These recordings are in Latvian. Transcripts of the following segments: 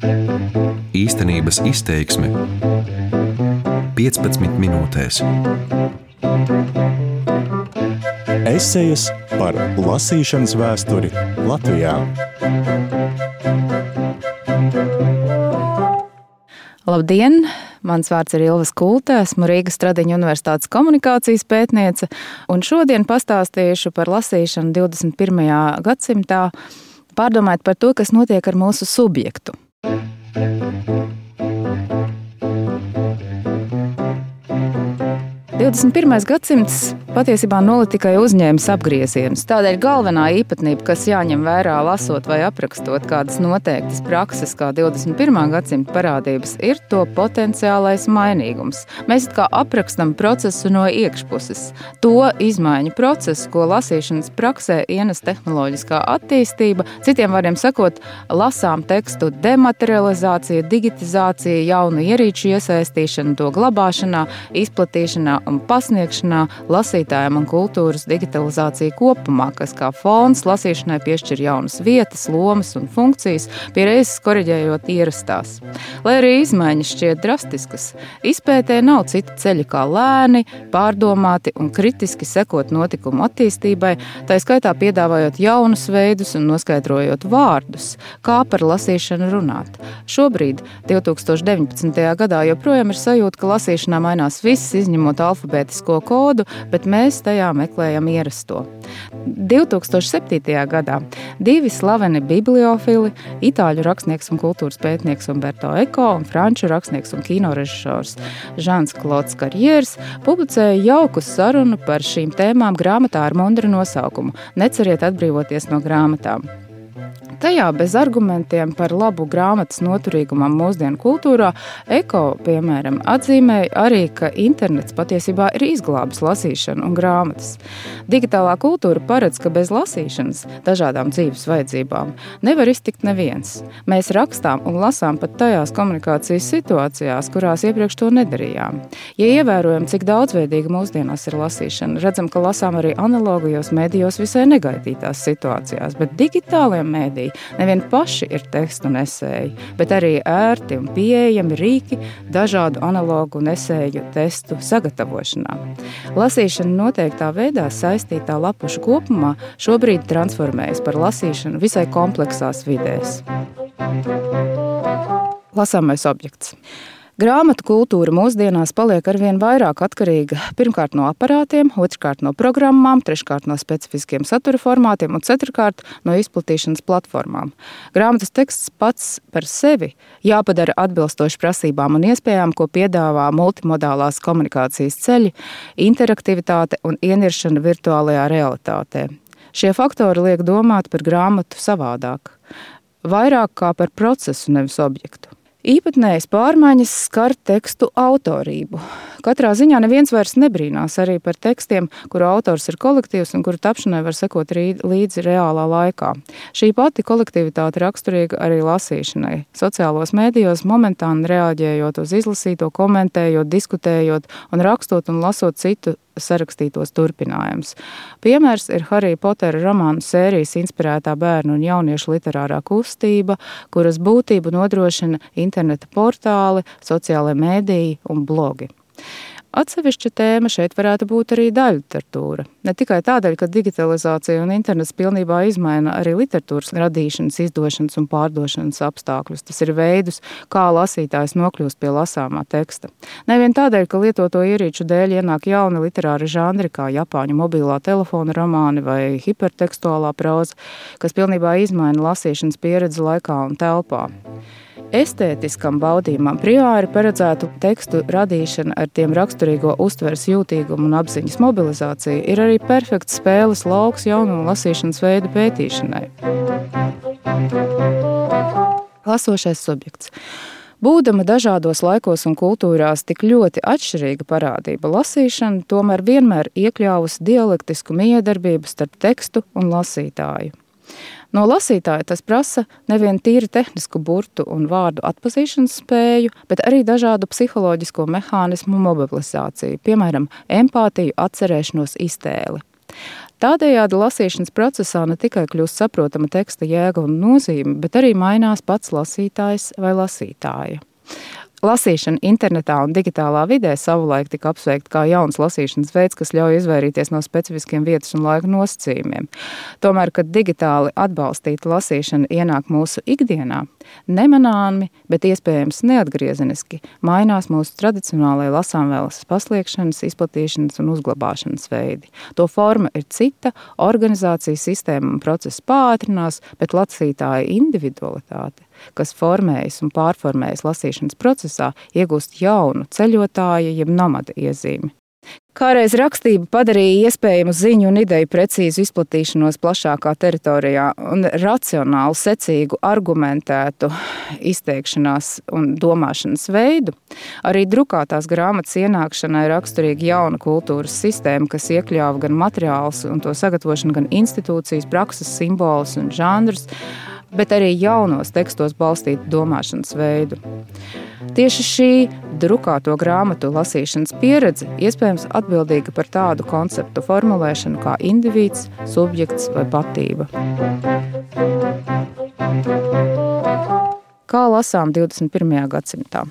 Īstenības izteiksme 15 minūtēs. Esejas par lasīšanas vēsturi Latvijā. Labdien! Mans vārds ir Ilva Skulte, esmu Rīgas Stradiņa Universitātes komunikācijas pētniece, un šodien pastāstīšu par lasīšanu 21. gadsimtā, pārdomājot par to, kas notiek ar mūsu subjektu. 21. gadsimts patiesībā nulli tikai uzņēmis apgriezienus. Tādēļ galvenā īpatnība, kas jāņem vērā lasot vai aprakstot kādas noteiktas prakses, kā 21. gadsimta parādības, ir to potenciālais mainīgums. Mēs kā aprakstam procesu no iekšpuses. To izmaiņu procesu, ko lasīšanas praksē ienes tehnoloģiskā attīstība, citiem vārdiem sakot, lasām tekstu dematerializācija, digitizācija, jaunu ierīču iesaistīšana, to glabāšanā, izplatīšanā un pasniegšanā lasītājiem un kultūras digitalizācija kopumā, kas kā fons lasīšanai piešķir jaunas vietas, lomas un funkcijas, pie reizes koriģējot ierastās. Lai arī izmaiņas šķiet drastiskas, izpētē nav cita ceļa kā lēni, pārdomāti un kritiski sekot notikumu attīstībai, tā skaitā piedāvājot jaunus veidus un noskaidrojot vārdus, kā par lasīšanu runāt. Šobrīd, 2019. gadā, joprojām ir sajūta, ka lasīšanā mainās viss, izņemot alfa alfabētisko kodu, bet mēs tajā meklējam ierasto. 2007. gadā divi slaveni bibliofili, itāļu rakstnieks un kultūras pētnieks Umberto Eko un franču rakstnieks un kinorežisors Žants Klods Karjers, publicēja jauku sarunu par šīm tēmām grāmatā ar mundru nosaukumu Neceriet atbrīvoties no grāmatām. Tajā bez argumentiem par labu grāmatas noturīgumam mūsdienu kultūrā, Eko, piemēram, atzīmēja arī, ka internets patiesībā ir izglābis lasīšanu un grāmatas. Digitālā kultūra paredz, ka bez lasīšanas, dažādām dzīves vajadzībām, nevar iztikt neviens. Mēs rakstām un lasām pat tajās komunikācijas situācijās, kurās iepriekš to nedarījām. Ja ievērojam, cik daudzveidīga mūsdienās ir lasīšana, redzam, ka lasām arī analogajos medijos visai negaidītās situācijās, bet digitālajiem mēdījiem nevien paši ir tekstu nesēji, bet arī ērti un pieejami rīki dažādu analogu nesēju testu sagatavošanā. Lasīšana noteiktā veidā saistītā lapušu kopumā šobrīd transformējas par lasīšanu visai kompleksās vidēs. Lasāmais objekts. Grāmatu kultūra mūsdienās paliek arvien vairāk atkarīga pirmkārt no aparātiem, otrkārt no programmām, treškārt no specifiskiem satura formātiem un ceturkārt no izplatīšanas platformām. Grāmatas teksts pats par sevi jāpadara atbilstoši prasībām un iespējām, ko piedāvā multimodālās komunikācijas ceļi, interaktivitāte un ieniršana virtuālajā realitātē. Šie faktori liek domāt par grāmatu savādāk, vairāk kā par procesu, nevis objektu. Īpatnējas pārmaiņas skar tekstu autorību. Katrā ziņā neviens vairs nebrīnās arī par tekstiem, kuru autors ir kolektīvs un kuru tapšanai var sekot līdzi reālā laikā. Šī pati kolektivitāte raksturīga arī lasīšanai. Sociālos mēdījos momentāni reaģējot uz izlasīto, komentējot, diskutējot un rakstot un lasot citu sarakstītos turpinājumus. Piemērs ir Harija Potera romānu sērijas inspirētā bērnu un jauniešu literārā kustība, kuras būtību nodrošina interneta portāli, sociālai mēdīji un blogi. Atsevišķa tēma šeit varētu būt arī daļliteratūra. Ne tikai tādēļ, ka digitalizācija un internets pilnībā izmaina arī literatūras radīšanas, izdošanas un pārdošanas apstākļus. Tas ir veidus, kā lasītājs nokļūst pie lasāmā teksta. Nevien tādēļ, ka lietoto ierīču dēļ ienāk jauni literāri žanri, kā Japāņu mobilā telefona romāni vai hipertekstuālā proza, kas pilnībā izmaina lasīšanas pieredzi laikā un telpā. Estētiskam baudījumam priori paredzētu tekstu radīšana ar tiem raksturīgo uztveres jūtīgumu un apziņas mobilizāciju ir arī perfekts spēles lauks jaunu lasīšanas veidu pētīšanai. Lasošais subjekts. Būdama dažādos laikos un kultūrās tik ļoti atšķirīga parādība, lasīšana tomēr vienmēr iekļāvusi dialektisku miedarbību starp tekstu un lasītāju. No lasītāja tas prasa nevien tīri tehnisku burtu un vārdu atpazīšanas spēju, bet arī dažādu psiholoģisko mehānismu mobilizāciju, piemēram, empātiju, atcerēšanos, iztēli. Tādējādi lasīšanas procesā ne tikai kļūst saprotama teksta jēga un nozīme, bet arī mainās pats lasītājs vai lasītāja. Lasīšana internetā un digitālā vidē savulaik tika apsveikta kā jauns lasīšanas veids, kas ļauj izvairīties no specifiskiem vietas un laika nosacījumiem. Tomēr, kad digitāli atbalstīta lasīšana ienāk mūsu ikdienā, nemanāmi, bet iespējams neatgriezeniski, mainās mūsu tradicionālajie lasāmvēlas pasliekšanas, izplatīšanas un uzglabāšanas veidi. To forma ir cita, organizācijas sistēma un process pātrinās, bet lasītāja individualitāte kas formējas un pārformējas lasīšanas procesā, iegūst jaunu ceļotāja jeb nomada iezīmi. Kādreiz rakstība padarīja iespējamu ziņu un ideju precīzu izplatīšanos plašākā teritorijā un racionālu, secīgu, argumentētu izteikšanās un domāšanas veidu. Arī drukātās grāmatas ienākšanai raksturīga jauna kultūras sistēma, kas iekļāva gan materiālus un to sagatavošanu, gan institūcijas, prakses, simbolus un žanrus bet arī jaunos tekstos balstītu domāšanas veidu. Tieši šī drukāto grāmatu lasīšanas pieredze iespējams atbildīga par tādu konceptu formulēšanu kā indivīds, subjekts vai patība. Kā lasām 21. gadsimtā?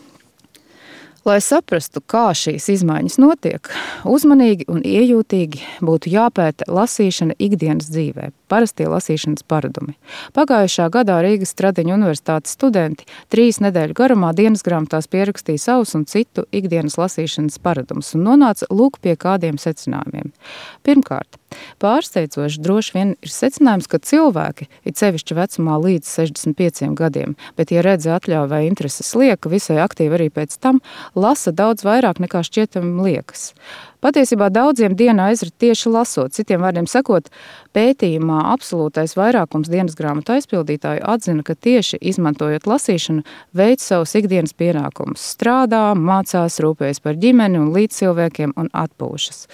Lai saprastu, kā šīs izmaiņas notiek, uzmanīgi un iejūtīgi būtu jāpēta lasīšana ikdienas dzīvē, parastie lasīšanas paradumi. Pagājušā gadā Rīgas Stradiņa universitātes studenti trīs nedēļu garumā dienas grāmatās pierakstīja savus un citu ikdienas lasīšanas paradumus un nonāca lūk pie kādiem secinājumiem. Pirmkārt, Pārsteidzoši droši vien ir secinājums, ka cilvēki, it sevišķi vecumā līdz 65 gadiem, bet, ja redz atļauju vai intereses lieka, visai aktīvi arī pēc tam, lasa daudz vairāk nekā šķietam liekas. Patiesībā daudziem diena aizrit tieši lasot. Citiem vārdiem sakot, pētījumā absolūtais vairākums dienas grāmatu aizpildītāju atzina, ka tieši izmantojot lasīšanu, veic savus ikdienas pienākumus, strādā, mācās, rūpējas par ģimeni un līdzcilvēkiem un atpūšas.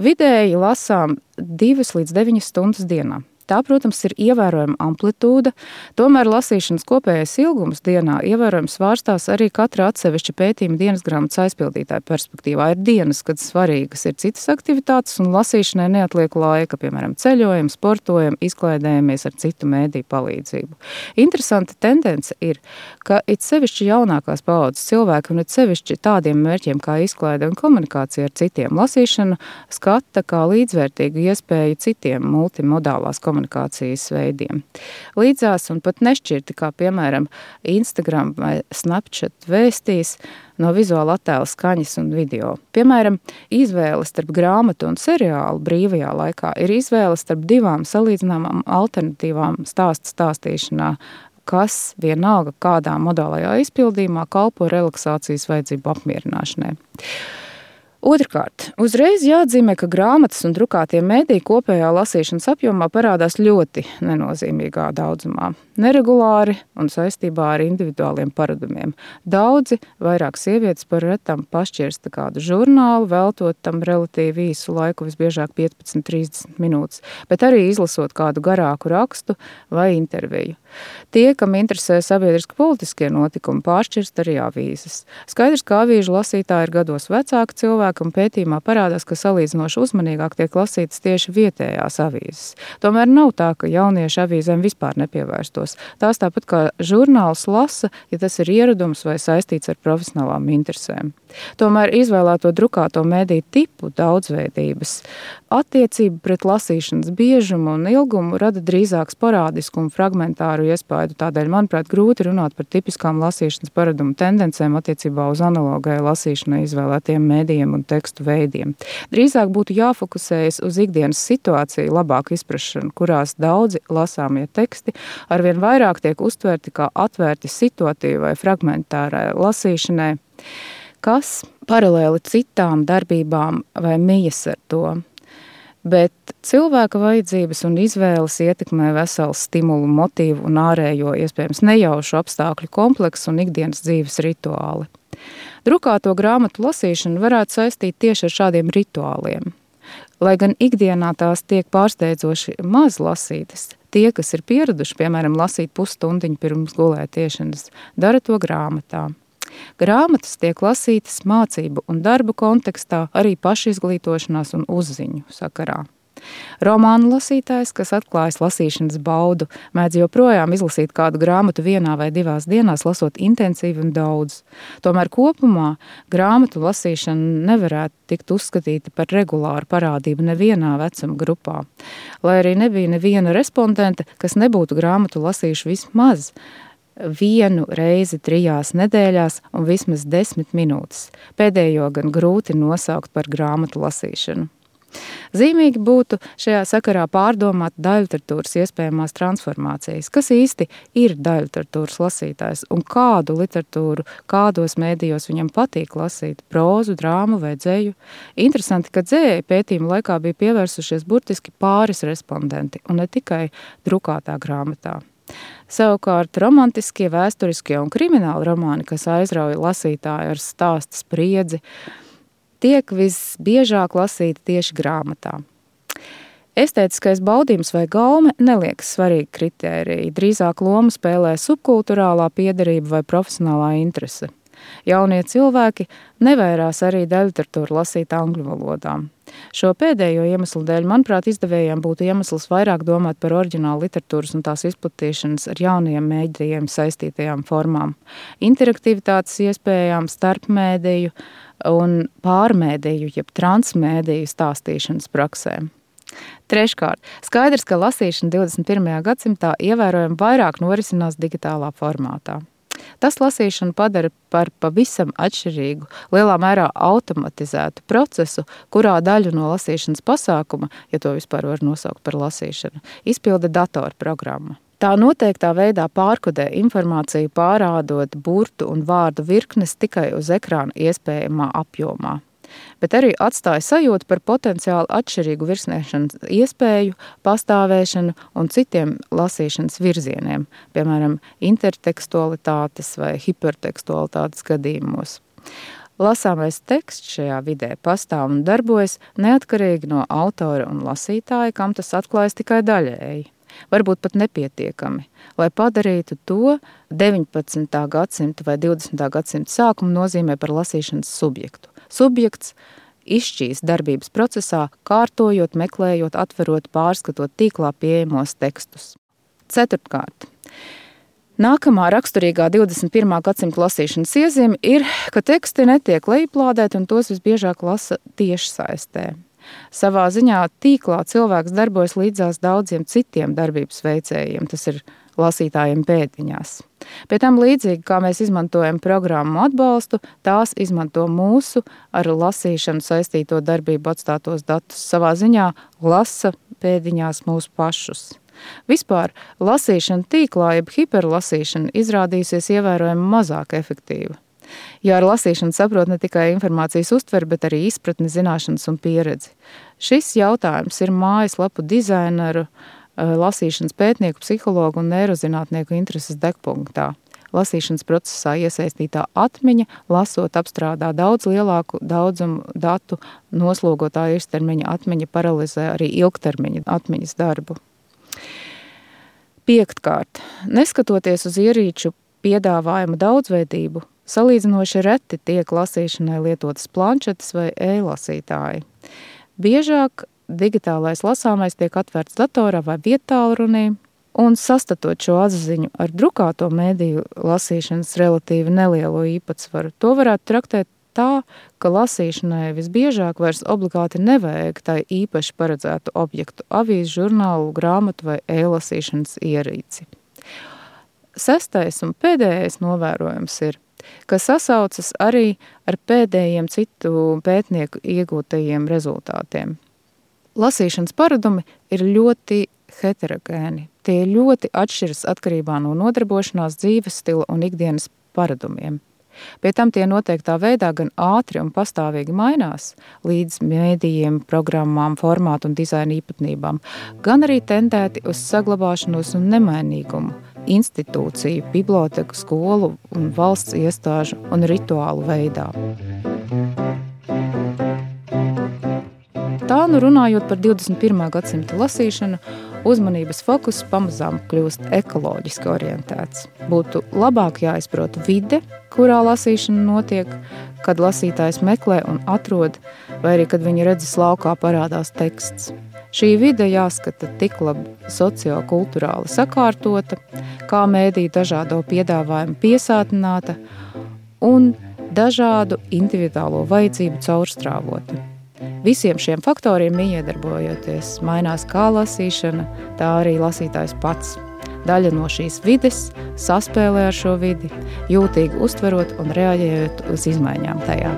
Vidēji lasām 2 līdz 9 stundas dienā. Tā, protams, ir ievērojama amplitūda, tomēr lasīšanas kopējais ilgums dienā ievērojami svārstās arī katra atsevišķa pētījuma dienas grāmatas aizpildītāja perspektīvā. Ir dienas, kad svarīgas ir citas aktivitātes, un lasīšanai neatliek laika, piemēram, ceļojam, sportojam, izklaidējamies ar citu mēdīju palīdzību. Interesanta tendence ir, ka it sevišķi jaunākās paudzes cilvēki un it sevišķi tādiem mērķiem kā izklaide un komunikācija ar citiem lasīšanu skata kā līdzvērtīgu iespēju citiem multimodālās komunikācijas komunikācijas veidiem. Līdzās un pat nešķirti, kā piemēram Instagram vai Snapchat vēstīs, no vizuāla attēla, skaņas un video. Piemēram, izvēle starp grāmatu un seriālu brīvajā laikā ir izvēle starp divām salīdzināmām alternatīvām stāstu stāstīšanā, kas vienalga kādā modālajā izpildījumā kalpo relaksācijas vajadzību apmierināšanai. Otrkārt, uzreiz jāatzīmē, ka grāmatas un drukātie mēdīji kopējā lasīšanas apjomā parādās ļoti nenozīmīgā daudzumā, neregulāri un saistībā ar individuāliem paradumiem. Daudzi, vairāk sievietes par retam pašķirsta kādu žurnālu, veltot tam relatīvi īsu laiku, visbiežāk 15-30 minūtes, bet arī izlasot kādu garāku rakstu vai interviju. Tie, kam interesē sabiedriski politiskie notikumi, pāršķirst arī avīzes. Skaidrs, ka avīžu lasītāji ir gados vecāki cilvēki, un pētījumā parādās, ka salīdzinoši uzmanīgāk tiek lasītas tieši vietējās avīzes. Tomēr nav tā, ka jaunieši avīzēm vispār nepievērstos. Tās tāpat kā žurnāls lasa, ja tas ir ieradums vai saistīts ar profesionālām interesēm. Tomēr izvēlēto drukāto mediju tipu daudzveidības attiecība pret lasīšanas biežumu un ilgumu rada drīzāk sporādisku un fragmentāru iespaidu. Tādēļ, manuprāt, grūti runāt par tipiskām lasīšanas paradumu tendencēm attiecībā uz analogai lasīšanai izvēlētiem mēdījiem un tekstu veidiem. Drīzāk būtu jāfokusējas uz ikdienas situāciju, labāku izpratšanu, kurās daudzi lasāmie teksti arvien vairāk tiek uztverti kā atvērti situatīvai vai fragmentārai lasīšanai kas paralēli citām darbībām vai mijas ar to. Bet cilvēka vajadzības un izvēles ietekmē veselu stimulu, motīvu un ārējo, iespējams, nejaušu apstākļu kompleksu un ikdienas dzīves rituāli. Drukāto grāmatu lasīšanu varētu saistīt tieši ar šādiem rituāliem. Lai gan ikdienā tās tiek pārsteidzoši maz lasītas, tie, kas ir pieraduši, piemēram, lasīt pusstundiņu pirms gulētiešanas, dara to grāmatā. Grāmatas tiek lasītas mācību un darbu kontekstā, arī pašizglītošanās un uzziņu sakarā. Romānu lasītājs, kas atklājas lasīšanas baudu, mēdz joprojām izlasīt kādu grāmatu vienā vai divās dienās, lasot intensīvi un daudz. Tomēr kopumā grāmatu lasīšana nevarētu tikt uzskatīta par regulāru parādību nevienā vecuma grupā. Lai arī nebija neviena respondente, kas nebūtu grāmatu lasījuši vismaz vienu reizi trijās nedēļās un vismaz desmit minūtes. Pēdējo gan grūti nosaukt par grāmatu lasīšanu. Zīmīgi būtu šajā sakarā pārdomāt daļliteratūras iespējamās transformācijas. Kas īsti ir daļliteratūras lasītājs un kādu literatūru, kādos mēdījos viņam patīk lasīt - prózu, drāmu vai dzēju? Interesanti, ka dzēja pētījuma laikā bija pievērsušies burtiski pāris respondenti un ne tikai drukātā grāmatā. Savukārt romantiskie, vēsturiskie un krimināli romāni, kas aizrauja lasītāju ar stāstu spriedzi, tiek visbiežāk lasīti tieši grāmatā. Estētiskais baudījums vai gaume neliekas svarīgi kritēriji. Drīzāk lomu spēlē subkultūrālā piederība vai profesionālā interese. Jaunie cilvēki nevairās arī daļliteratūru lasīt angļu valodā. Šo pēdējo iemeslu dēļ, manuprāt, izdevējiem būtu iemesls vairāk domāt par oriģinālu literatūras un tās izplatīšanas ar jauniem mēdījiem saistītajām formām, interaktivitātes iespējām, starpmēdīju un pārmēdīju, jeb transmēdīju stāstīšanas praksēm. Treškārt, skaidrs, ka lasīšana 21. gadsimtā ievērojami vairāk norisinās digitālā formātā. Tas lasīšanu padara par pavisam atšķirīgu, lielā mērā automatizētu procesu, kurā daļu no lasīšanas pasākuma, ja to vispār var nosaukt par lasīšanu, izpilda datorprogramma. Tā noteiktā veidā pārkodē informāciju, pārādot burtu un vārdu virknes tikai uz ekrāna iespējamā apjomā bet arī atstāja sajūtu par potenciāli atšķirīgu virsniešanas iespēju, pastāvēšanu un citiem lasīšanas virzieniem, piemēram, intertekstualitātes vai hipertekstualitātes gadījumos. Lasāmais teksts šajā vidē pastāv un darbojas neatkarīgi no autora un lasītāja, kam tas atklājas tikai daļēji varbūt pat nepietiekami, lai padarītu to 19. gadsimta vai 20. gadsimta sākumu nozīmē par lasīšanas subjektu. Subjekts izšķīs darbības procesā, kārtojot, meklējot, atverot, pārskatot tīklā pieejamos tekstus. Ceturtkārt. Nākamā raksturīgā 21. gadsimta lasīšanas iezīme ir, ka teksti netiek lejuplādēti un tos visbiežāk lasa tiešsaistē. Savā ziņā tīklā cilvēks darbojas līdzās daudziem citiem darbības veicējiem. Tas ir lasītājiem pēdiņās. Pie tam līdzīgi kā mēs izmantojam programmu atbalstu, tās izmanto mūsu ar lasīšanu saistīto darbību atstātos datus. Savā ziņā lasa pēdiņās mūsu pašus. Vispār lasīšana tīklā, jeb hiperlasīšana, izrādījusies ievērojami mazāk efektīva. Jo ar lasīšanu saprot ne tikai informācijas uztveri, bet arī izpratni, zināšanas un pieredzi. Šis jautājums ir mājaslapu dizaineru uh, lasīšanas pētnieku, psihologu un neirozinātnieku intereses degpunktā. Lasīšanas procesā iesaistītā atmiņa, lasot, apstrādā daudz lielāku daudzumu datu, noslogotā īstermiņa atmiņa paralizē arī ilgtermiņa atmiņas darbu. Piektkārt, neskatoties uz ierīču piedāvājumu daudzveidību, salīdzinoši reti tiek lasīšanai lietotas planšetes vai e-lasītāji. Biežāk digitālais lasāmais tiek atvērts datorā vai vietālrunī, un sastatot šo atziņu ar drukāto mēdīju lasīšanas relatīvi nelielo īpatsvaru, to varētu traktēt tā, ka lasīšanai visbiežāk vairs obligāti nevajag tai īpaši paredzētu objektu - avīzu, žurnālu, grāmatu vai e-lasīšanas ierīci. Sestais un pēdējais novērojums ir, ka sasaucas arī ar pēdējiem citu pētnieku iegūtajiem rezultātiem. Lasīšanas paradumi ir ļoti heterogēni. Tie ļoti atšķiras atkarībā no nodarbošanās, dzīves stila un ikdienas paradumiem. Pie tam tie noteiktā veidā gan ātri un pastāvīgi mainās līdz mēdījiem, programmām, formātu un dizaina īpatnībām, gan arī tendēti uz saglabāšanos un nemainīgumu, institūciju, biblioteku, skolu un valsts iestāžu un rituālu veidā. Tā nu runājot par 21. gadsimta lasīšanu, uzmanības fokus pamazām kļūst ekoloģiski orientēts. Būtu labāk jāizprot vide, kurā lasīšana notiek, kad lasītājs meklē un atrod, vai arī kad viņa redzes laukā parādās teksts. Šī vide jāskata tik labi sociokulturāli sakārtota, kā mēdī dažādo piedāvājumu piesātināta un dažādu individuālo vajadzību caurstrāvota. Visiem šiem faktoriem iedarbojoties, mainās kā lasīšana, tā arī lasītājs pats. Daļa no šīs vides saspēlē ar šo vidi, jūtīgi uztverot un reaģējot uz izmaiņām tajā.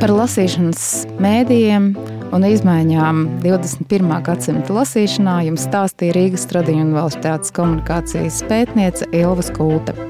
Par lasīšanas mēdījiem un izmaiņām 21. gadsimta lasīšanā jums stāstīja Rīgas Tradiņu universitātes komunikācijas pētniece Ilva Skulta.